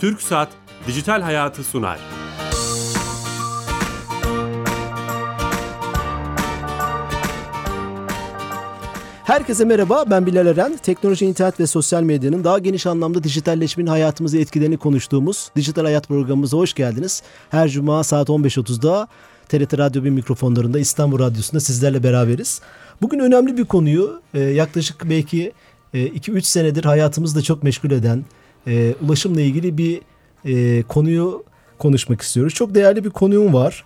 Türk Saat Dijital Hayatı sunar. Herkese merhaba, ben Bilal Eren. Teknoloji, internet ve sosyal medyanın daha geniş anlamda dijitalleşmenin hayatımızı etkilerini konuştuğumuz Dijital Hayat programımıza hoş geldiniz. Her cuma saat 15.30'da TRT Radyo 1 mikrofonlarında İstanbul Radyosu'nda sizlerle beraberiz. Bugün önemli bir konuyu e, yaklaşık belki 2-3 e, senedir hayatımızda çok meşgul eden e, ulaşımla ilgili bir konuyu konuşmak istiyoruz. Çok değerli bir konuğum var.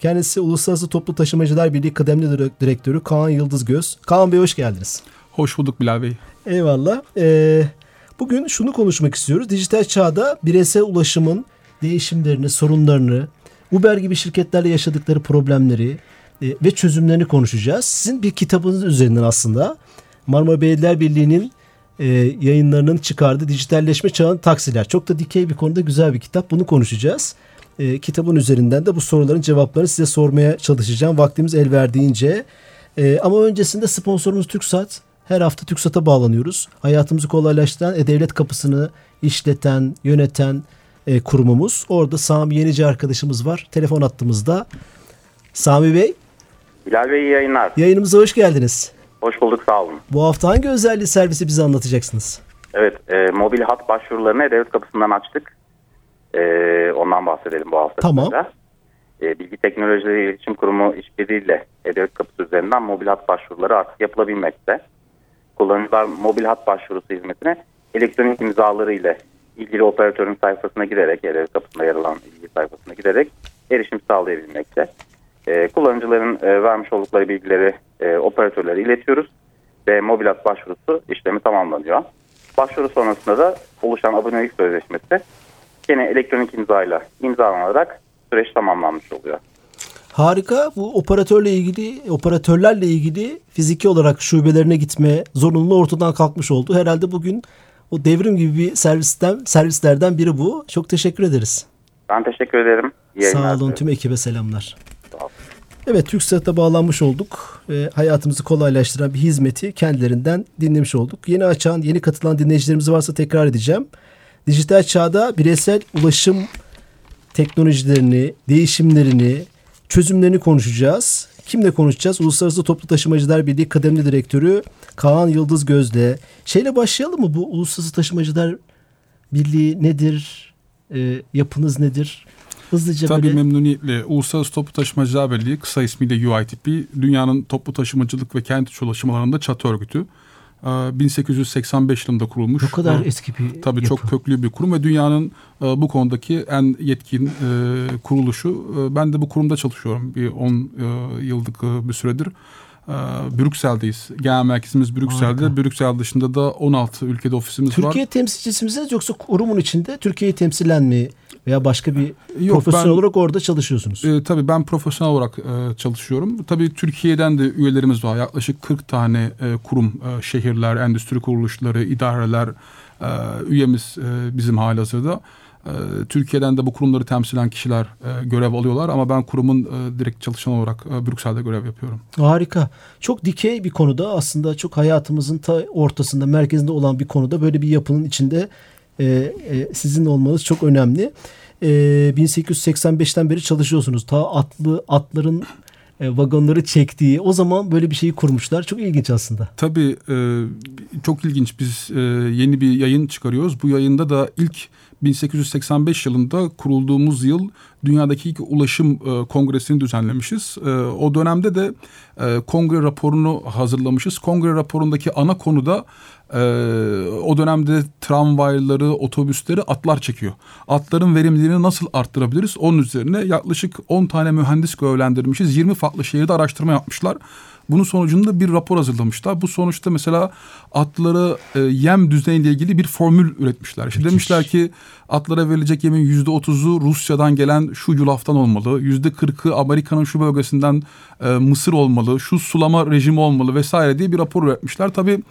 Kendisi Uluslararası Toplu Taşımacılar Birliği Kıdemli Direktörü Kaan Yıldızgöz. Kaan Bey hoş geldiniz. Hoş bulduk Bilal Bey. Eyvallah. bugün şunu konuşmak istiyoruz. Dijital çağda bireysel ulaşımın değişimlerini, sorunlarını, Uber gibi şirketlerle yaşadıkları problemleri e, ve çözümlerini konuşacağız. Sizin bir kitabınız üzerinden aslında Marmara Belediyeler Birliği'nin e, yayınlarının çıkardığı dijitalleşme çağın taksiler. Çok da dikey bir konuda güzel bir kitap. Bunu konuşacağız. E, kitabın üzerinden de bu soruların cevaplarını size sormaya çalışacağım. Vaktimiz el verdiğince. E, ama öncesinde sponsorumuz TürkSat. Her hafta TürkSat'a bağlanıyoruz. Hayatımızı kolaylaştıran e-devlet kapısını işleten, yöneten, e, kurumumuz. Orada Sami Yenici arkadaşımız var. Telefon attığımızda. Sami Bey. Bilal Bey yayınlar. Yayınımıza hoş geldiniz. Hoş bulduk sağ olun. Bu hafta hangi özelliği servisi bize anlatacaksınız? Evet e, mobil hat başvurularını devlet kapısından açtık. E, ondan bahsedelim bu hafta. Tamam. E, Bilgi Teknolojileri İletişim Kurumu işbirliğiyle devlet kapısı üzerinden mobil hat başvuruları artık yapılabilmekte. Kullanıcılar mobil hat başvurusu hizmetine elektronik imzaları ile ilgili operatörün sayfasına giderek, e kapısında yer alan ilgili sayfasına giderek erişim sağlayabilmekte. E, kullanıcıların e, vermiş oldukları bilgileri e, operatörlere iletiyoruz ve mobil hat başvurusu işlemi tamamlanıyor. Başvuru sonrasında da oluşan abonelik sözleşmesi yine elektronik imzayla imzalanarak süreç tamamlanmış oluyor. Harika. Bu operatörle ilgili, operatörlerle ilgili fiziki olarak şubelerine gitme zorunluluğu ortadan kalkmış oldu. Herhalde bugün o devrim gibi bir servisten servislerden biri bu. Çok teşekkür ederiz. Ben teşekkür ederim. İyi Sağ olun tüm ekibe selamlar. Evet TürkSat'a bağlanmış olduk. E, hayatımızı kolaylaştıran bir hizmeti kendilerinden dinlemiş olduk. Yeni açan, yeni katılan dinleyicilerimiz varsa tekrar edeceğim. Dijital çağda bireysel ulaşım teknolojilerini, değişimlerini, çözümlerini konuşacağız. Kimle konuşacağız? Uluslararası Toplu Taşımacılar Birliği Kıdemli Direktörü Kaan Yıldız Gözde. Şeyle başlayalım mı? Bu Uluslararası Taşımacılar Birliği nedir? E, yapınız nedir? Hızlıca Tabii böyle... memnuniyetle. Uluslararası Toplu Taşımacılar Birliği kısa ismiyle UITP dünyanın toplu taşımacılık ve kent içi ulaşım alanında çatı örgütü. 1885 yılında kurulmuş. Ne kadar eski bir Tabii yapı. çok köklü bir kurum ve dünyanın e, bu konudaki en yetkin e, kuruluşu. E, ben de bu kurumda çalışıyorum bir 10 yıllık bir süredir. Brüksel'deyiz. Genel merkezimiz Brüksel'de. Harika. Brüksel dışında da 16 ülkede ofisimiz Türkiye var. Türkiye temsilcisi misiniz yoksa kurumun içinde Türkiye'yi temsilen mi veya başka bir Yok, profesyonel ben, olarak orada çalışıyorsunuz? E, tabii ben profesyonel olarak e, çalışıyorum. Tabii Türkiye'den de üyelerimiz var. Yaklaşık 40 tane e, kurum, e, şehirler, endüstri kuruluşları, idareler e, üyemiz e, bizim halihazırda. E, Türkiye'den de bu kurumları temsilen kişiler e, görev alıyorlar ama ben kurumun e, direkt çalışan olarak e, Brüksel'de görev yapıyorum. Harika. Çok dikey bir konuda aslında çok hayatımızın ta ortasında, merkezinde olan bir konuda böyle bir yapının içinde sizin olmanız çok önemli. E, 1885'ten beri çalışıyorsunuz. Ta atlı atların vagonları çektiği o zaman böyle bir şeyi kurmuşlar. Çok ilginç aslında. Tabii çok ilginç. Biz yeni bir yayın çıkarıyoruz. Bu yayında da ilk 1885 yılında kurulduğumuz yıl dünyadaki ilk ulaşım e, kongresini düzenlemişiz. E, o dönemde de e, kongre raporunu hazırlamışız. Kongre raporundaki ana konu da e, o dönemde tramvayları, otobüsleri atlar çekiyor. Atların verimliliğini nasıl arttırabiliriz? Onun üzerine yaklaşık 10 tane mühendis görevlendirmişiz. 20 farklı şehirde araştırma yapmışlar. Bunun sonucunda bir rapor hazırlamışlar. Bu sonuçta mesela atlara e, yem düzeyiyle ilgili bir formül üretmişler. İşte demişler ki atlara verilecek yemin yüzde otuzu Rusya'dan gelen şu yulaftan olmalı. Yüzde kırkı Amerika'nın şu bölgesinden e, Mısır olmalı. Şu sulama rejimi olmalı vesaire diye bir rapor üretmişler. Tabii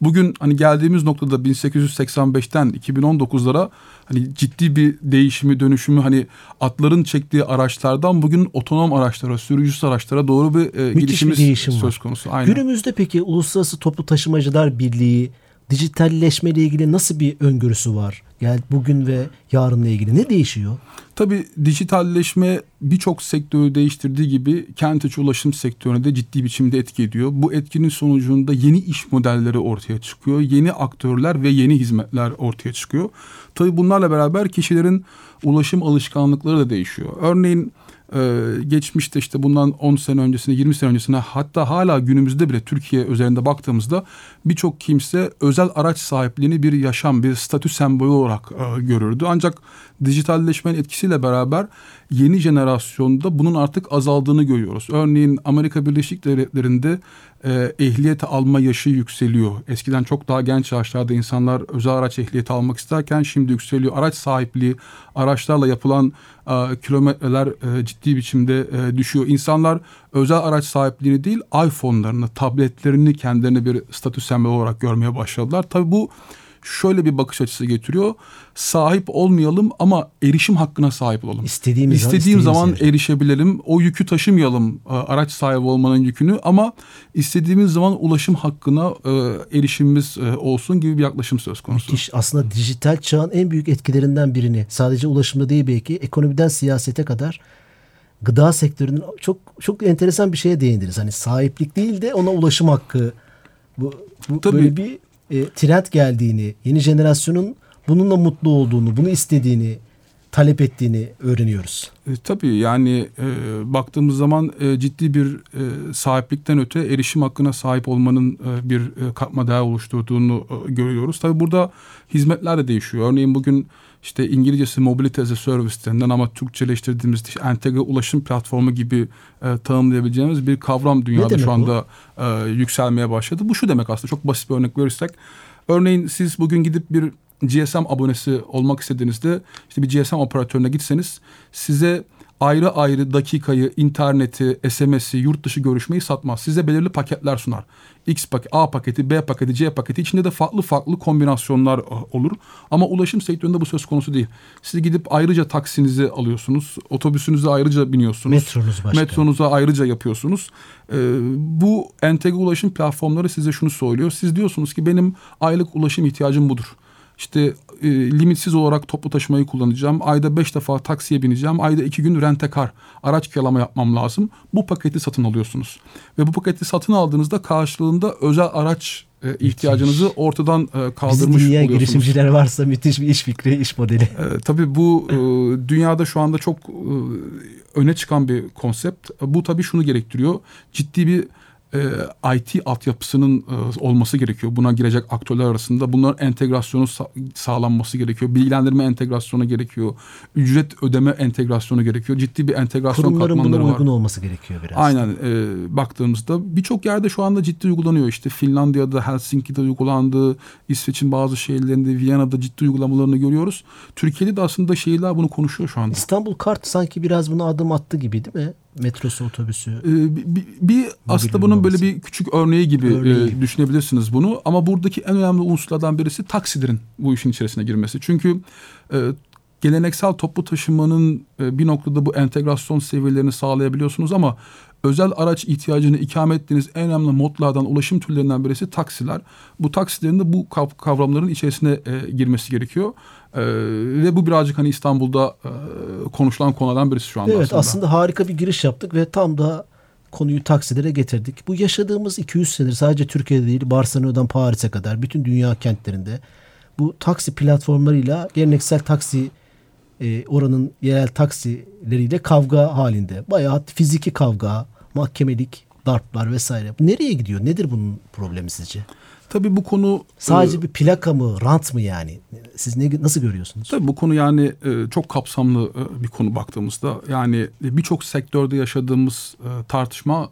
bugün hani geldiğimiz noktada 1885'ten 2019'lara hani ciddi bir değişimi dönüşümü hani atların çektiği araçlardan bugün otonom araçlara, sürücüsüz araçlara doğru bir e, gelişimiz bir değişim söz konusu. Aynen. Günümüzde peki Uluslararası Toplu Taşımacılar Birliği dijitalleşme ile ilgili nasıl bir öngörüsü var? Yani bugün ve yarınla ilgili ne değişiyor? Tabii dijitalleşme birçok sektörü değiştirdiği gibi kent içi ulaşım sektörüne de ciddi biçimde etki ediyor. Bu etkinin sonucunda yeni iş modelleri ortaya çıkıyor. Yeni aktörler ve yeni hizmetler ortaya çıkıyor. Tabii bunlarla beraber kişilerin ulaşım alışkanlıkları da değişiyor. Örneğin ee, geçmişte işte bundan 10 sene öncesine 20 sene öncesine hatta hala günümüzde bile Türkiye üzerinde baktığımızda birçok kimse özel araç sahipliğini bir yaşam bir statü sembolü olarak e, görürdü. Ancak dijitalleşmenin etkisiyle beraber yeni jenerasyonda bunun artık azaldığını görüyoruz. Örneğin Amerika Birleşik Devletleri'nde e, ehliyet alma yaşı yükseliyor. Eskiden çok daha genç yaşlarda insanlar özel araç ehliyeti almak isterken şimdi yükseliyor. Araç sahipliği, araçlarla yapılan e, kilometreler e, ciddi biçimde e, düşüyor. İnsanlar özel araç sahipliğini değil iPhone'larını, tabletlerini kendilerine bir statü sembol olarak görmeye başladılar. Tabii bu şöyle bir bakış açısı getiriyor. Sahip olmayalım ama erişim hakkına sahip olalım. İstediğimiz İstediğim zaman, zaman erişebilelim. O yükü taşımayalım e, araç sahibi olmanın yükünü ama istediğimiz zaman ulaşım hakkına e, erişimimiz e, olsun gibi bir yaklaşım söz konusu. Müthiş. Aslında dijital çağın en büyük etkilerinden birini sadece ulaşımda değil belki ekonomiden siyasete kadar gıda sektörünün çok çok enteresan bir şeye değindiniz. Hani sahiplik değil de ona ulaşım hakkı. Bu, bu Tabii. böyle bir e, trend geldiğini, yeni jenerasyonun bununla mutlu olduğunu, bunu istediğini, talep ettiğini öğreniyoruz. E, tabii yani e, baktığımız zaman e, ciddi bir e, sahiplikten öte erişim hakkına sahip olmanın e, bir e, katma değer oluşturduğunu e, görüyoruz. Tabii burada hizmetler de değişiyor. Örneğin bugün işte İngilizcesi Mobility as a Service denilen ama Türkçeleştirdiğimiz işte entegre ulaşım platformu gibi e, tanımlayabileceğimiz bir kavram dünyada şu anda e, yükselmeye başladı. Bu şu demek aslında çok basit bir örnek verirsek. Örneğin siz bugün gidip bir GSM abonesi olmak istediğinizde işte bir GSM operatörüne gitseniz size ayrı ayrı dakikayı, interneti, SMS'i, yurt dışı görüşmeyi satmaz. Size belirli paketler sunar. X paket, A paketi, B paketi, C paketi içinde de farklı farklı kombinasyonlar e, olur. Ama ulaşım sektöründe bu söz konusu değil. Siz gidip ayrıca taksinizi alıyorsunuz. Otobüsünüze ayrıca biniyorsunuz. Metronuz başka. Metronuza ayrıca yapıyorsunuz. Ee, bu entegre ulaşım platformları size şunu söylüyor. Siz diyorsunuz ki benim aylık ulaşım ihtiyacım budur. İşte e, limitsiz olarak toplu taşımayı kullanacağım. Ayda beş defa taksiye bineceğim. Ayda iki gün rentekar araç kiralama yapmam lazım. Bu paketi satın alıyorsunuz. Ve bu paketi satın aldığınızda karşılığında özel araç e, ihtiyacınızı ortadan e, kaldırmış Bizi dinleyen girişimciler varsa müthiş bir iş fikri, iş modeli. E, tabii bu e, dünyada şu anda çok e, öne çıkan bir konsept. Bu tabii şunu gerektiriyor. Ciddi bir e, IT altyapısının e, olması gerekiyor. Buna girecek aktörler arasında bunların entegrasyonu sa- sağlanması gerekiyor. Bilgilendirme entegrasyonu gerekiyor. Ücret ödeme entegrasyonu gerekiyor. Ciddi bir entegrasyon Kurumların katmanları buna uygun olması gerekiyor biraz. Aynen. E, baktığımızda birçok yerde şu anda ciddi uygulanıyor. İşte Finlandiya'da, Helsinki'de uygulandı. İsveç'in bazı şehirlerinde, Viyana'da ciddi uygulamalarını görüyoruz. Türkiye'de de aslında şehirler bunu konuşuyor şu anda. İstanbul Kart sanki biraz buna adım attı gibi değil mi? Metrosu, otobüsü. Ee, bir, bir aslında bunun böyle bir küçük örneği gibi örneği. E, düşünebilirsiniz bunu. Ama buradaki en önemli unsurlardan birisi taksilerin bu işin içerisine girmesi. Çünkü e, geleneksel toplu taşımanın e, bir noktada bu entegrasyon seviyelerini sağlayabiliyorsunuz ama özel araç ihtiyacını ikame ettiğiniz en önemli modlardan, ulaşım türlerinden birisi taksiler. Bu taksilerin de bu kavramların içerisine e, girmesi gerekiyor. E, ve bu birazcık hani İstanbul'da e, konuşulan konulardan birisi şu anda evet, aslında. aslında harika bir giriş yaptık ve tam da konuyu taksilere getirdik. Bu yaşadığımız 200 senedir sadece Türkiye'de değil Barcelona'dan Paris'e kadar bütün dünya kentlerinde bu taksi platformlarıyla geleneksel taksi e, oranın yerel taksileriyle kavga halinde. Bayağı fiziki kavga, mahkemelik, darplar vesaire. Nereye gidiyor? Nedir bunun problemi sizce? Tabii bu konu sadece e, bir plaka mı, rant mı yani? Siz ne nasıl görüyorsunuz? Tabii bu konu yani e, çok kapsamlı e, bir konu baktığımızda. Yani birçok sektörde yaşadığımız e, tartışma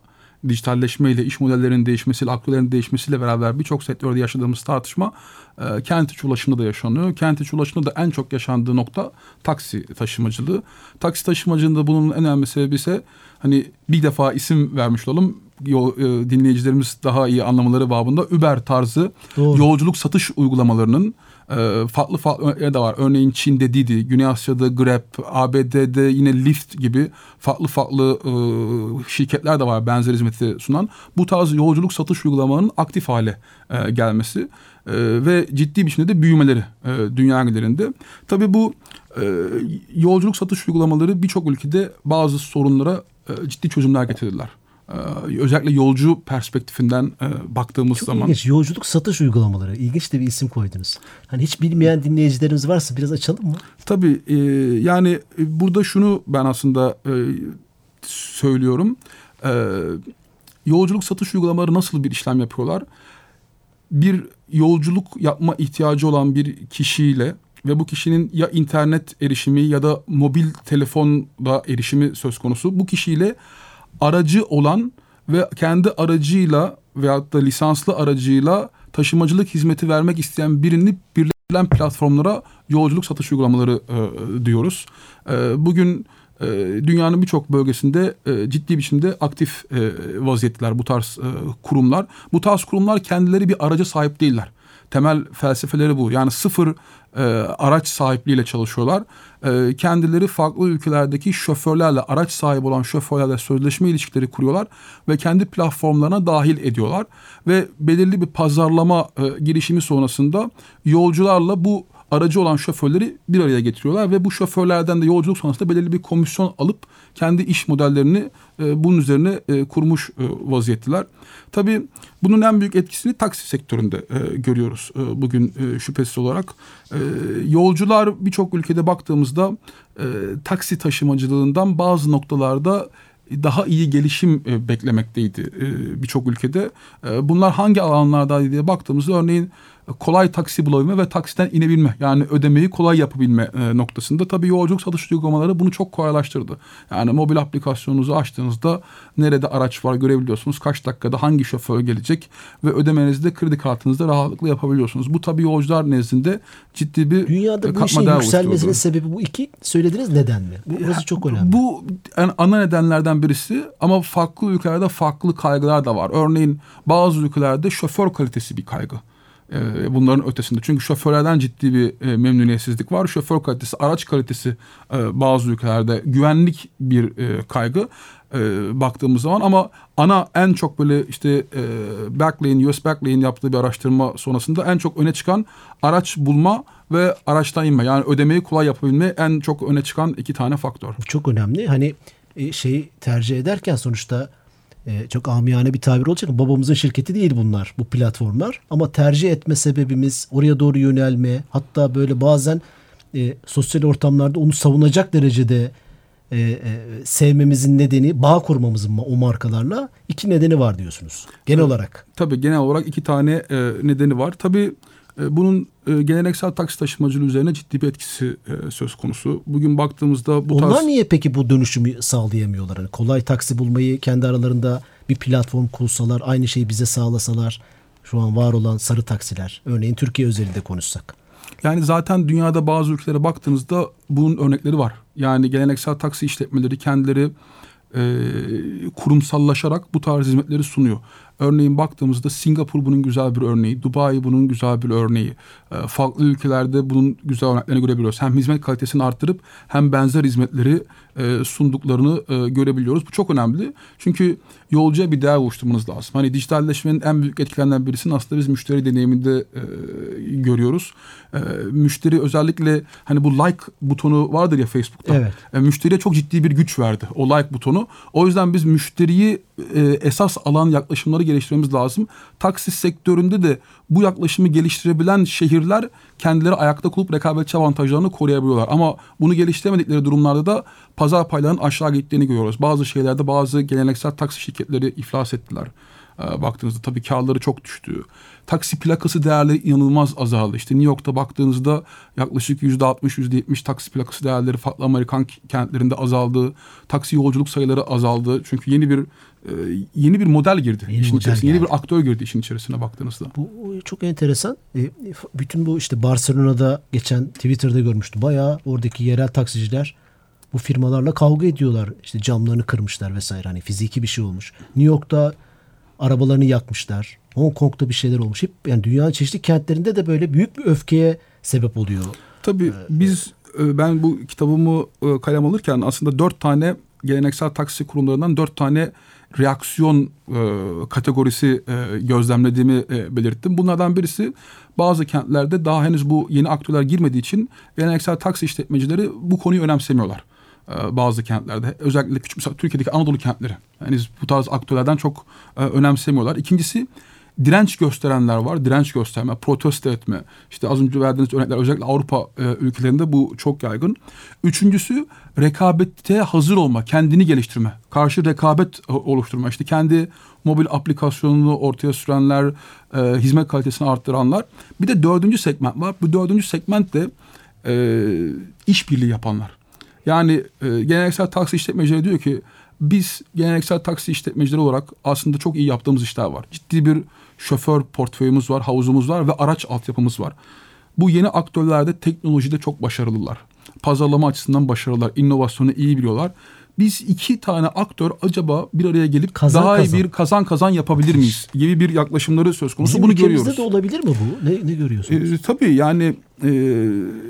dijitalleşmeyle, iş modellerinin değişmesiyle, aktörlerin değişmesiyle beraber birçok sektörde yaşadığımız tartışma e, kent içi ulaşımda da yaşanıyor. Kent içi ulaşımda da en çok yaşandığı nokta taksi taşımacılığı. Taksi taşımacılığında bunun en önemli sebebi ise hani bir defa isim vermiş olalım yol, e, dinleyicilerimiz daha iyi anlamaları babında Uber tarzı Doğru. yolculuk satış uygulamalarının farklı farklı örnekler de var. Örneğin Çin'de Didi, Güney Asya'da Grab, ABD'de yine Lyft gibi farklı farklı e, şirketler de var benzer hizmeti sunan. Bu tarz yolculuk satış uygulamalarının aktif hale e, gelmesi e, ve ciddi bir şekilde de büyümeleri dünya genelinde. Tabii bu yolculuk satış uygulamaları birçok ülkede bazı sorunlara ciddi çözümler getirdiler. Ee, özellikle yolcu perspektifinden e, baktığımız Çok zaman. ilginç. Yolculuk satış uygulamaları. İlginç de bir isim koydunuz. Hani hiç bilmeyen dinleyicilerimiz varsa biraz açalım mı? Tabii e, yani e, burada şunu ben aslında söylüyorum. Yolculuk satış uygulamaları nasıl bir işlem yapıyorlar? Bir yolculuk yapma ihtiyacı olan bir kişiyle ve bu kişinin ya internet erişimi ya da mobil telefonda erişimi söz konusu. Bu kişiyle aracı olan ve kendi aracıyla veyahut da lisanslı aracıyla taşımacılık hizmeti vermek isteyen birini birleştirilen platformlara yolculuk satış uygulamaları e, diyoruz. E, bugün e, dünyanın birçok bölgesinde e, ciddi biçimde aktif e, vaziyetler bu tarz e, kurumlar. Bu tarz kurumlar kendileri bir araca sahip değiller. Temel felsefeleri bu. Yani sıfır e, araç sahipliğiyle çalışıyorlar. E, kendileri farklı ülkelerdeki şoförlerle, araç sahibi olan şoförlerle sözleşme ilişkileri kuruyorlar ve kendi platformlarına dahil ediyorlar. Ve belirli bir pazarlama e, girişimi sonrasında yolcularla bu aracı olan şoförleri bir araya getiriyorlar ve bu şoförlerden de yolculuk sonrasında belirli bir komisyon alıp kendi iş modellerini e, bunun üzerine e, kurmuş e, vaziyettiler. Tabii bunun en büyük etkisini taksi sektöründe e, görüyoruz bugün şüphesiz olarak. Yolcular birçok ülkede baktığımızda taksi taşımacılığından bazı noktalarda daha iyi gelişim beklemekteydi birçok ülkede. Bunlar hangi alanlardaydı diye baktığımızda örneğin kolay taksi bulabilme ve taksiden inebilme yani ödemeyi kolay yapabilme e, noktasında tabii yolculuk satış uygulamaları bunu çok kolaylaştırdı. Yani mobil aplikasyonunuzu açtığınızda nerede araç var görebiliyorsunuz. Kaç dakikada hangi şoför gelecek ve ödemenizi de kredi kartınızda rahatlıkla yapabiliyorsunuz. Bu tabii yolcular nezdinde ciddi bir Dünyada bu işin yükselmesinin sebebi bu iki söylediğiniz neden mi? Bu, burası çok önemli. Bu yani ana nedenlerden birisi ama farklı ülkelerde farklı kaygılar da var. Örneğin bazı ülkelerde şoför kalitesi bir kaygı e, bunların ötesinde. Çünkü şoförlerden ciddi bir e, memnuniyetsizlik var. Şoför kalitesi, araç kalitesi e, bazı ülkelerde güvenlik bir e, kaygı e, baktığımız zaman ama ana en çok böyle işte e, Backlane, US Backlane yaptığı bir araştırma sonrasında en çok öne çıkan araç bulma ve araçtan inme. Yani ödemeyi kolay yapabilme en çok öne çıkan iki tane faktör. Bu çok önemli. Hani e, şeyi tercih ederken sonuçta e, çok amiyane bir tabir olacak. Babamızın şirketi değil bunlar bu platformlar. Ama tercih etme sebebimiz oraya doğru yönelme hatta böyle bazen e, sosyal ortamlarda onu savunacak derecede e, e, sevmemizin nedeni bağ kurmamızın o markalarla iki nedeni var diyorsunuz genel evet, olarak. Tabii genel olarak iki tane e, nedeni var. Tabii bunun e, geleneksel taksi taşımacılığı üzerine ciddi bir etkisi e, söz konusu. Bugün baktığımızda bu Onlar tarz... niye peki bu dönüşümü sağlayamıyorlar? Hani kolay taksi bulmayı kendi aralarında bir platform kursalar, aynı şeyi bize sağlasalar şu an var olan sarı taksiler. Örneğin Türkiye özelinde konuşsak. Yani zaten dünyada bazı ülkelere baktığınızda bunun örnekleri var. Yani geleneksel taksi işletmeleri kendileri e, kurumsallaşarak bu tarz hizmetleri sunuyor. Örneğin baktığımızda Singapur bunun güzel bir örneği, Dubai bunun güzel bir örneği. E, farklı ülkelerde bunun güzel örneklerini görebiliyoruz. Hem hizmet kalitesini arttırıp hem benzer hizmetleri e, sunduklarını e, görebiliyoruz. Bu çok önemli. Çünkü yolcuya bir değer oluşturmanız lazım. Hani dijitalleşmenin en büyük etkilerinden birisini aslında biz müşteri deneyiminde e, görüyoruz. E, müşteri özellikle hani bu like butonu vardır ya Facebook'ta. Evet. E, müşteriye çok ciddi bir güç verdi o like butonu. O yüzden biz müşteriyi e, esas alan yaklaşımları geliştirmemiz lazım. Taksi sektöründe de bu yaklaşımı geliştirebilen şehirler kendileri ayakta kalıp rekabetçi avantajlarını koruyabiliyorlar. Ama bunu geliştiremedikleri durumlarda da pazar paylarının aşağı gittiğini görüyoruz. Bazı şeylerde bazı geleneksel taksi şirketleri iflas ettiler. E, baktığınızda tabii karları çok düştü. Taksi plakası değerleri inanılmaz azaldı. İşte New York'ta baktığınızda yaklaşık %60 %70 taksi plakası değerleri farklı Amerikan kentlerinde azaldı. Taksi yolculuk sayıları azaldı. Çünkü yeni bir e, yeni bir model girdi yeni işin içerisine. Yeni bir aktör girdi işin içerisine baktığınızda. Bu çok enteresan. E, bütün bu işte Barcelona'da geçen Twitter'da görmüştüm. Bayağı oradaki yerel taksiciler bu firmalarla kavga ediyorlar. İşte camlarını kırmışlar vesaire. Hani fiziki bir şey olmuş. New York'ta arabalarını yakmışlar. Hong Kong'da bir şeyler olmuş. Hep yani dünyanın çeşitli kentlerinde de böyle büyük bir öfkeye sebep oluyor. Tabii biz e, ben bu kitabımı e, kalem alırken aslında dört tane geleneksel taksi kurumlarından dört tane reaksiyon e, kategorisi e, gözlemlediğimi e, belirttim. Bunlardan birisi bazı kentlerde daha henüz bu yeni aktörler girmediği için geleneksel taksi işletmecileri bu konuyu önemsemiyorlar. E, bazı kentlerde özellikle küçük mesela Türkiye'deki Anadolu kentleri henüz bu tarz aktörlerden çok e, önemsemiyorlar. İkincisi direnç gösterenler var. Direnç gösterme, protesto etme. İşte az önce verdiğiniz örnekler özellikle Avrupa e, ülkelerinde bu çok yaygın. Üçüncüsü rekabete hazır olma, kendini geliştirme. Karşı rekabet e, oluşturma. İşte kendi mobil aplikasyonunu ortaya sürenler, e, hizmet kalitesini arttıranlar. Bir de dördüncü segment var. Bu dördüncü segment de e, işbirliği yapanlar. Yani e, geleneksel taksi işletmecileri diyor ki biz geleneksel taksi işletmecileri olarak aslında çok iyi yaptığımız işler var. Ciddi bir şoför portföyümüz var, havuzumuz var ve araç altyapımız var. Bu yeni aktörlerde teknolojide çok başarılılar. Pazarlama açısından başarılılar, inovasyonu iyi biliyorlar. Biz iki tane aktör acaba bir araya gelip Kazan daha kazan. iyi bir kazan kazan yapabilir miyiz gibi bir yaklaşımları söz konusu. Bizim Bunu görüyoruz. de olabilir mi bu? Ne, ne görüyorsunuz? E, tabii yani e,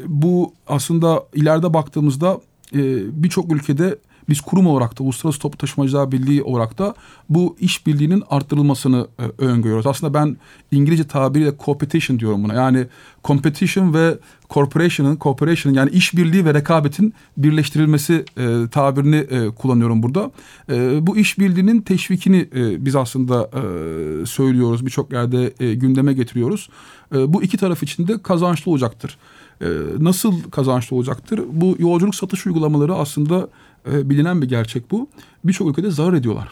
bu aslında ileride baktığımızda e, birçok ülkede biz kurum olarak da Uluslararası Toplu Taşımacılar Birliği olarak da bu işbirliğinin arttırılmasını e, öngörüyoruz. Aslında ben İngilizce tabiriyle competition diyorum buna. Yani competition ve corporation'ın cooperation yani işbirliği ve rekabetin birleştirilmesi e, tabirini e, kullanıyorum burada. E, bu işbirliğinin teşvikini e, biz aslında e, söylüyoruz. Birçok yerde e, gündeme getiriyoruz. E, bu iki taraf için de kazançlı olacaktır. E, nasıl kazançlı olacaktır? Bu yolculuk satış uygulamaları aslında e, bilinen bir gerçek bu. Birçok ülkede zarar ediyorlar.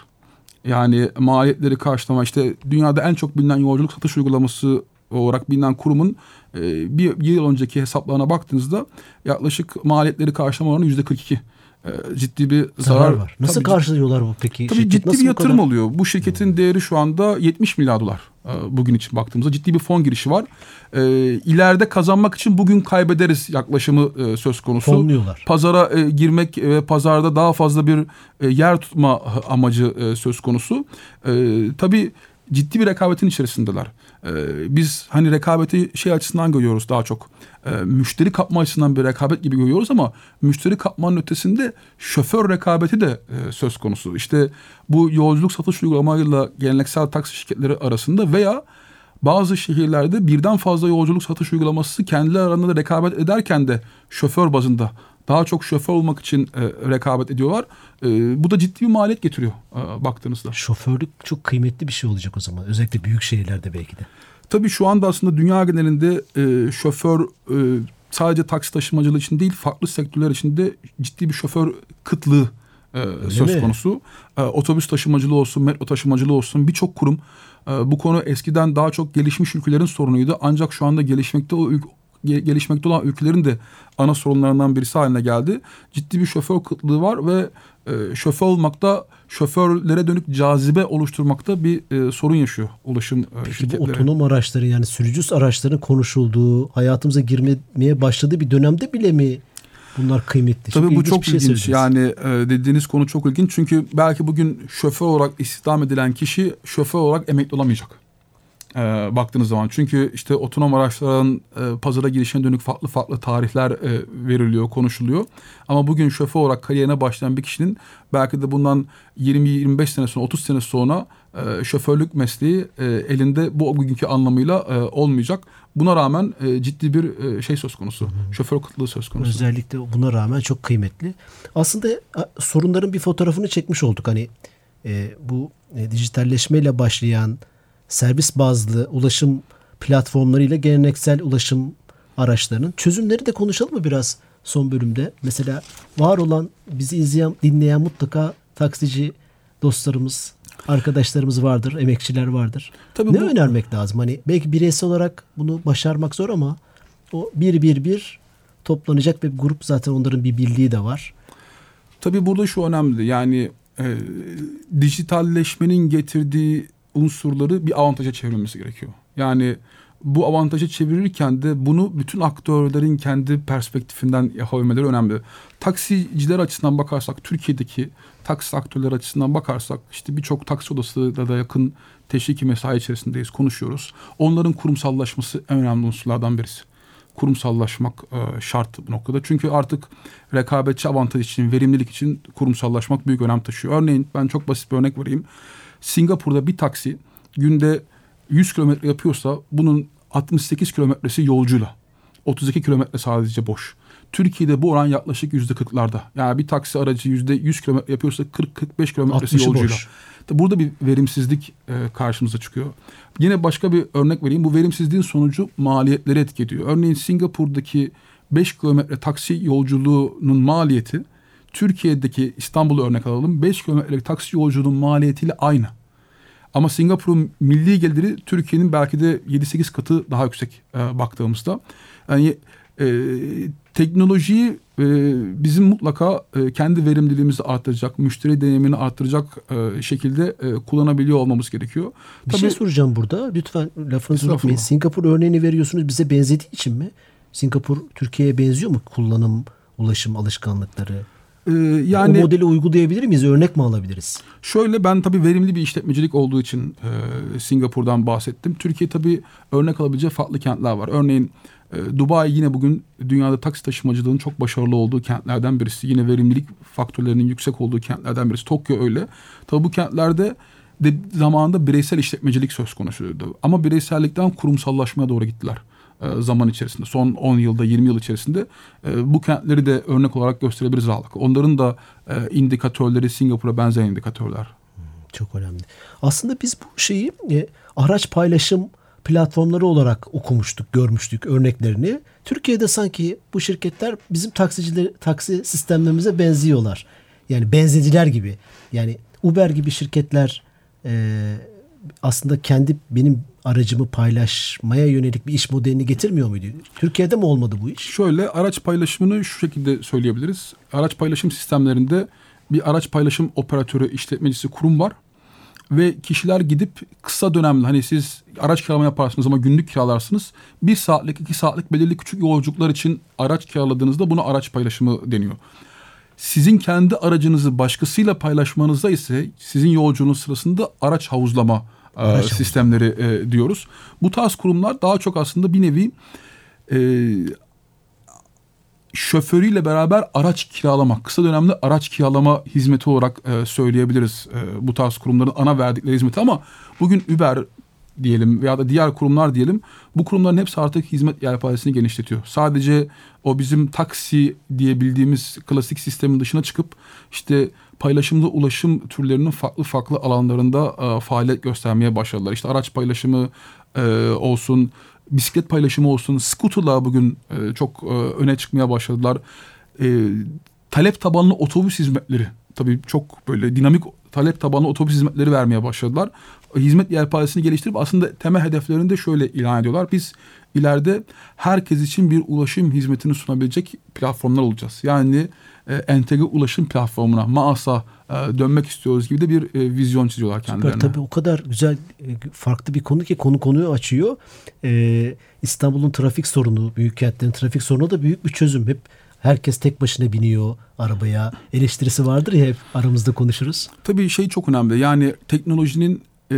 Yani maliyetleri karşılama işte dünyada en çok bilinen yolculuk satış uygulaması olarak bilinen kurumun e, bir, bir yıl önceki hesaplarına baktığınızda yaklaşık maliyetleri karşılama oranı yüzde 42. E, ciddi bir zarar, Zarar var. Nasıl Tabii karşılıyorlar bu peki? Tabii Şirket ciddi bir yatırım kadar- oluyor. Bu şirketin değeri şu anda 70 milyar dolar e, bugün için baktığımızda. Ciddi bir fon girişi var. E, ileride kazanmak için bugün kaybederiz yaklaşımı e, söz konusu. Fonluyorlar. Pazara girmek ve pazarda daha fazla bir yer tutma amacı söz konusu. Tabii ciddi bir rekabetin içerisindeler. E, biz hani rekabeti şey açısından görüyoruz daha çok. E, müşteri kapma açısından bir rekabet gibi görüyoruz ama müşteri kapmanın ötesinde şoför rekabeti de e, söz konusu. İşte bu yolculuk satış uygulamalarıyla geleneksel taksi şirketleri arasında veya bazı şehirlerde birden fazla yolculuk satış uygulaması kendileri arasında da rekabet ederken de şoför bazında daha çok şoför olmak için e, rekabet ediyorlar. E, bu da ciddi bir maliyet getiriyor e, baktığınızda. Şoförlük çok kıymetli bir şey olacak o zaman. Özellikle büyük şehirlerde belki de. Tabii şu anda aslında dünya genelinde e, şoför e, sadece taksi taşımacılığı için değil farklı sektörler için de ciddi bir şoför kıtlığı e, söz mi? konusu. E, otobüs taşımacılığı olsun, metro taşımacılığı olsun birçok kurum e, bu konu eskiden daha çok gelişmiş ülkelerin sorunuydu. Ancak şu anda gelişmekte gelişmekte olan ülkelerin de ana sorunlarından birisi haline geldi. Ciddi bir şoför kıtlığı var ve e, şoför olmakta şoförlere dönük cazibe oluşturmakta bir e, sorun yaşıyor ulaşım e, Peki bu şirketleri. otonom araçların yani sürücüsüz araçların konuşulduğu, hayatımıza girmeye başladığı bir dönemde bile mi bunlar kıymetli? Tabii bu ilginç çok şey ilginç. yani e, dediğiniz konu çok ilginç. Çünkü belki bugün şoför olarak istihdam edilen kişi şoför olarak emekli olamayacak. E, baktığınız zaman. Çünkü işte otonom araçların e, pazara girişine dönük farklı farklı tarihler e, veriliyor, konuşuluyor. Ama bugün şoför olarak kariyerine başlayan bir kişinin belki de bundan 20-25 sene sonra, 30 sene sonra e, şoförlük mesleği e, elinde bu bugünkü anlamıyla e, olmayacak. Buna rağmen e, ciddi bir e, şey söz konusu. Şoför kıtlığı söz konusu. Özellikle buna rağmen çok kıymetli. Aslında sorunların bir fotoğrafını çekmiş olduk. Hani e, bu e, dijitalleşmeyle başlayan servis bazlı ulaşım platformlarıyla geleneksel ulaşım araçlarının çözümleri de konuşalım mı biraz son bölümde? Mesela var olan bizi izleyen, dinleyen mutlaka taksici dostlarımız, arkadaşlarımız vardır, emekçiler vardır. Tabii ne bu- önermek lazım? Hani belki bireysel olarak bunu başarmak zor ama o bir bir bir toplanacak bir grup zaten onların bir birliği de var. Tabii burada şu önemli yani e, dijitalleşmenin getirdiği unsurları bir avantaja çevrilmesi gerekiyor. Yani bu avantaja çevirirken de bunu bütün aktörlerin kendi perspektifinden yapabilmeleri önemli. Taksiciler açısından bakarsak Türkiye'deki taksi aktörleri açısından bakarsak işte birçok taksi odasıyla da yakın teşviki mesai içerisindeyiz, konuşuyoruz. Onların kurumsallaşması en önemli unsurlardan birisi. Kurumsallaşmak e, şart bu noktada. Çünkü artık rekabetçi avantaj için, verimlilik için kurumsallaşmak büyük önem taşıyor. Örneğin ben çok basit bir örnek vereyim. Singapur'da bir taksi günde 100 kilometre yapıyorsa bunun 68 kilometresi yolcuyla. 32 kilometre sadece boş. Türkiye'de bu oran yaklaşık yüzde kırklarda. Yani bir taksi aracı yüzde yüz kilometre yapıyorsa 40-45 kilometresi yolcuyla. Boş. Burada bir verimsizlik e, karşımıza çıkıyor. Yine başka bir örnek vereyim. Bu verimsizliğin sonucu maliyetleri etkiliyor. Örneğin Singapur'daki 5 kilometre taksi yolculuğunun maliyeti Türkiye'deki İstanbul'u örnek alalım. 5 kilometrelik taksi yolculuğunun maliyetiyle aynı. Ama Singapur'un milli geliri Türkiye'nin belki de 7-8 katı daha yüksek e, baktığımızda. Yani e, teknolojiyi e, bizim mutlaka e, kendi verimliliğimizi arttıracak, müşteri deneyimini arttıracak e, şekilde e, kullanabiliyor olmamız gerekiyor. Bir şey Tabii, şey soracağım burada. Lütfen lafınızı unutmayın. Singapur örneğini veriyorsunuz bize benzediği için mi? Singapur Türkiye'ye benziyor mu kullanım, ulaşım alışkanlıkları? Ee, yani o modeli uygulayabilir miyiz? Örnek mi alabiliriz? Şöyle ben tabii verimli bir işletmecilik olduğu için e, Singapur'dan bahsettim. Türkiye tabii örnek alabileceği farklı kentler var. Örneğin e, Dubai yine bugün dünyada taksi taşımacılığının çok başarılı olduğu kentlerden birisi. Yine verimlilik faktörlerinin yüksek olduğu kentlerden birisi. Tokyo öyle. Tabii bu kentlerde de zamanında bireysel işletmecilik söz konusuydu. Ama bireysellikten kurumsallaşmaya doğru gittiler zaman içerisinde. Son 10 yılda 20 yıl içerisinde e, bu kentleri de örnek olarak gösterebiliriz rahatlıkla. Onların da e, indikatörleri Singapur'a benzer indikatörler. Çok önemli. Aslında biz bu şeyi e, araç paylaşım platformları olarak okumuştuk, görmüştük örneklerini. Türkiye'de sanki bu şirketler bizim taksiciler taksi sistemlerimize benziyorlar. Yani benzediler gibi. Yani Uber gibi şirketler e, aslında kendi benim aracımı paylaşmaya yönelik bir iş modelini getirmiyor muydu? Türkiye'de mi olmadı bu iş? Şöyle araç paylaşımını şu şekilde söyleyebiliriz. Araç paylaşım sistemlerinde bir araç paylaşım operatörü, işletmecisi kurum var ve kişiler gidip kısa dönemli hani siz araç kiralama yaparsınız ama günlük kiralarsınız. Bir saatlik iki saatlik belirli küçük yolculuklar için araç kiraladığınızda buna araç paylaşımı deniyor. Sizin kendi aracınızı başkasıyla paylaşmanızda ise sizin yolculuğunuz sırasında araç havuzlama e, sistemleri e, diyoruz. Bu tarz kurumlar daha çok aslında bir nevi e, şoförüyle beraber araç kiralamak, kısa dönemli araç kiralama hizmeti olarak e, söyleyebiliriz e, bu tarz kurumların ana verdikleri hizmeti ama bugün Uber diyelim veya da diğer kurumlar diyelim bu kurumların hepsi artık hizmet yelpazesini genişletiyor. Sadece o bizim taksi diye bildiğimiz klasik sistemin dışına çıkıp işte paylaşımda ulaşım türlerinin farklı farklı alanlarında e, faaliyet göstermeye başladılar. İşte araç paylaşımı e, olsun, bisiklet paylaşımı olsun, scooter'la bugün e, çok e, öne çıkmaya başladılar. E, talep tabanlı otobüs hizmetleri tabii çok böyle dinamik talep tabanlı otobüs hizmetleri vermeye başladılar. Hizmet yelpazesini geliştirip aslında temel hedeflerini de şöyle ilan ediyorlar. Biz ileride herkes için bir ulaşım hizmetini sunabilecek platformlar olacağız. Yani e, entegre ulaşım platformuna, MAAS'a e, dönmek istiyoruz gibi de bir e, vizyon çiziyorlar kendilerine. Süper tabii o kadar güzel e, farklı bir konu ki konu konuyu açıyor. Ee, İstanbul'un trafik sorunu, büyük kentlerin trafik sorunu da büyük bir çözüm. Hep herkes tek başına biniyor arabaya. Eleştirisi vardır ya hep aramızda konuşuruz. Tabii şey çok önemli. Yani teknolojinin e,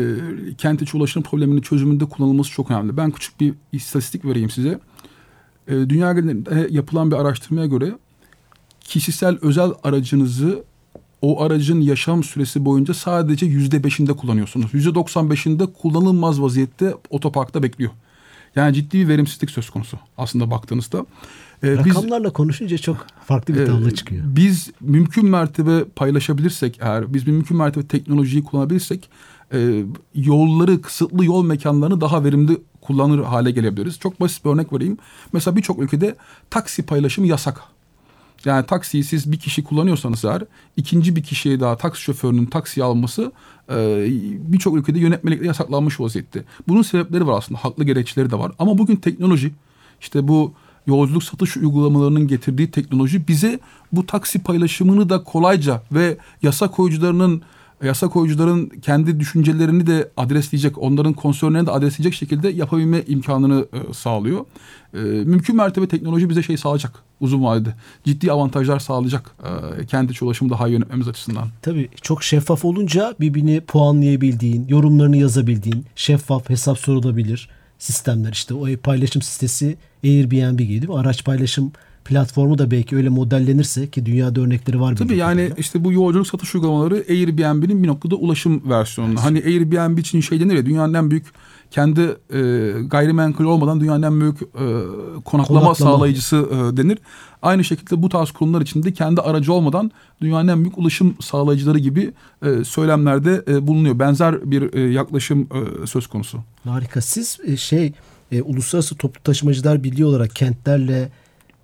kent içi ulaşım probleminin çözümünde kullanılması çok önemli. Ben küçük bir istatistik vereyim size. E, dünya genelinde yapılan bir araştırmaya göre kişisel özel aracınızı o aracın yaşam süresi boyunca sadece yüzde beşinde kullanıyorsunuz. Yüzde doksan beşinde kullanılmaz vaziyette otoparkta bekliyor. Yani ciddi bir verimsizlik söz konusu aslında baktığınızda. Ee, Rakamlarla biz, konuşunca çok farklı bir tablo e, çıkıyor. Biz mümkün mertebe paylaşabilirsek eğer, biz mümkün mertebe teknolojiyi kullanabilirsek e, yolları, kısıtlı yol mekanlarını daha verimli kullanır hale gelebiliriz. Çok basit bir örnek vereyim. Mesela birçok ülkede taksi paylaşımı yasak. Yani taksiyi siz bir kişi kullanıyorsanız eğer ikinci bir kişiye daha taksi şoförünün taksiyi alması e, birçok ülkede yönetmelikle yasaklanmış vaziyette. Bunun sebepleri var aslında haklı gerekçeleri de var. Ama bugün teknoloji işte bu yolculuk satış uygulamalarının getirdiği teknoloji bize bu taksi paylaşımını da kolayca ve yasa koyucularının yasa koyucuların kendi düşüncelerini de adresleyecek, onların konsörlerini de adresleyecek şekilde yapabilme imkanını e, sağlıyor. E, mümkün mertebe teknoloji bize şey sağlayacak. uzun vadede. Ciddi avantajlar sağlayacak e, kent içi ulaşımı daha iyi yönetmemiz açısından. Tabii çok şeffaf olunca birbirini puanlayabildiğin, yorumlarını yazabildiğin, şeffaf hesap sorulabilir sistemler işte o paylaşım sitesi Airbnb gibi araç paylaşım platformu da belki öyle modellenirse ki dünyada örnekleri var. Tabii yani kadarıyla. işte bu yolculuk satış uygulamaları Airbnb'nin bir noktada ulaşım versiyonu. Evet. Hani Airbnb için şey denir ya dünyanın en büyük kendi e, gayrimenkul olmadan dünyanın en büyük e, konaklama, konaklama sağlayıcısı e, denir. Aynı şekilde bu tarz kurumlar içinde kendi aracı olmadan dünyanın en büyük ulaşım sağlayıcıları gibi e, söylemlerde e, bulunuyor. Benzer bir e, yaklaşım e, söz konusu. Harika. Siz e, şey e, Uluslararası Toplu Taşımacılar Birliği olarak kentlerle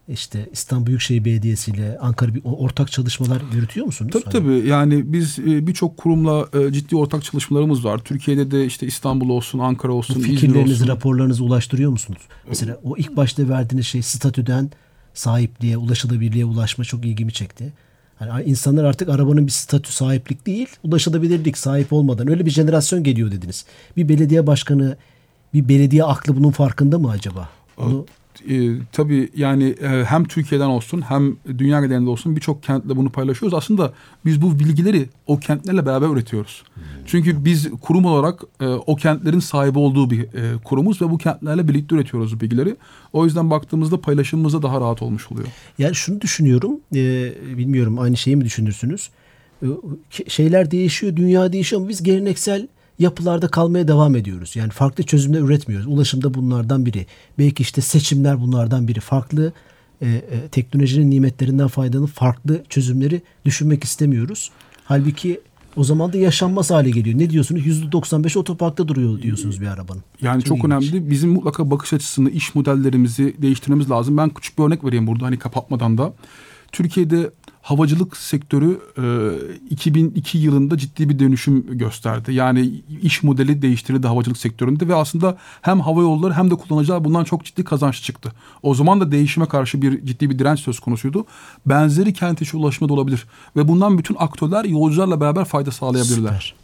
işte İstanbul Büyükşehir Belediyesi ile Ankara bir ortak çalışmalar yürütüyor musunuz? Tabii tabii. Yani biz e, birçok kurumla e, ciddi ortak çalışmalarımız var. Türkiye'de de işte İstanbul olsun, Ankara olsun, Fikirlerinizi, olsun. raporlarınızı ulaştırıyor musunuz? Mesela o ilk başta verdiğiniz şey statüden sahipliğe, ulaşılabilirliğe ulaşma çok ilgimi çekti. Yani insanlar artık arabanın bir statü sahiplik değil, ulaşılabilirlik sahip olmadan öyle bir jenerasyon geliyor dediniz. Bir belediye başkanı, bir belediye aklı bunun farkında mı acaba? Onu e, tabii yani e, hem Türkiye'den olsun hem dünya genelinde olsun birçok kentle bunu paylaşıyoruz. Aslında biz bu bilgileri o kentlerle beraber üretiyoruz. Hmm. Çünkü biz kurum olarak e, o kentlerin sahibi olduğu bir e, kurumuz ve bu kentlerle birlikte üretiyoruz bu bilgileri. O yüzden baktığımızda paylaşımımız da daha rahat olmuş oluyor. Yani şunu düşünüyorum, e, bilmiyorum aynı şeyi mi düşünürsünüz? E, şeyler değişiyor, dünya değişiyor ama biz geleneksel yapılarda kalmaya devam ediyoruz. Yani farklı çözümler üretmiyoruz. Ulaşımda bunlardan biri. Belki işte seçimler bunlardan biri. Farklı e, e, teknolojinin nimetlerinden faydalanıp farklı çözümleri düşünmek istemiyoruz. Halbuki o zaman da yaşanmaz hale geliyor. Ne diyorsunuz? %95 otoparkta duruyor diyorsunuz bir arabanın. Yani çok, çok önemli. Bizim mutlaka bakış açısını, iş modellerimizi değiştirmemiz lazım. Ben küçük bir örnek vereyim burada hani kapatmadan da. Türkiye'de havacılık sektörü e, 2002 yılında ciddi bir dönüşüm gösterdi. Yani iş modeli değiştirildi havacılık sektöründe ve aslında hem hava yolları hem de kullanıcılar bundan çok ciddi kazanç çıktı. O zaman da değişime karşı bir ciddi bir direnç söz konusuydu. Benzeri kent içi ulaşma da olabilir ve bundan bütün aktörler yolcularla beraber fayda sağlayabilirler. Süper.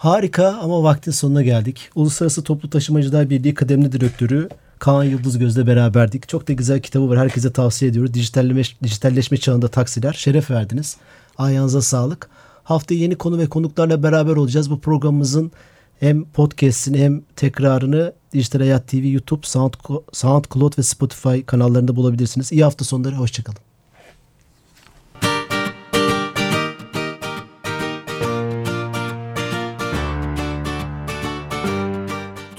Harika ama vaktin sonuna geldik. Uluslararası Toplu Taşımacılar Birliği kıdemli direktörü Kaan Yıldız Göz'le beraberdik. Çok da güzel kitabı var. Herkese tavsiye ediyoruz. Dijitalleşme, dijitalleşme çağında taksiler. Şeref verdiniz. Ayağınıza sağlık. Haftaya yeni konu ve konuklarla beraber olacağız. Bu programımızın hem podcast'ini hem tekrarını Dijital Hayat TV, YouTube, Sound, SoundCloud ve Spotify kanallarında bulabilirsiniz. İyi hafta sonları. Hoşçakalın.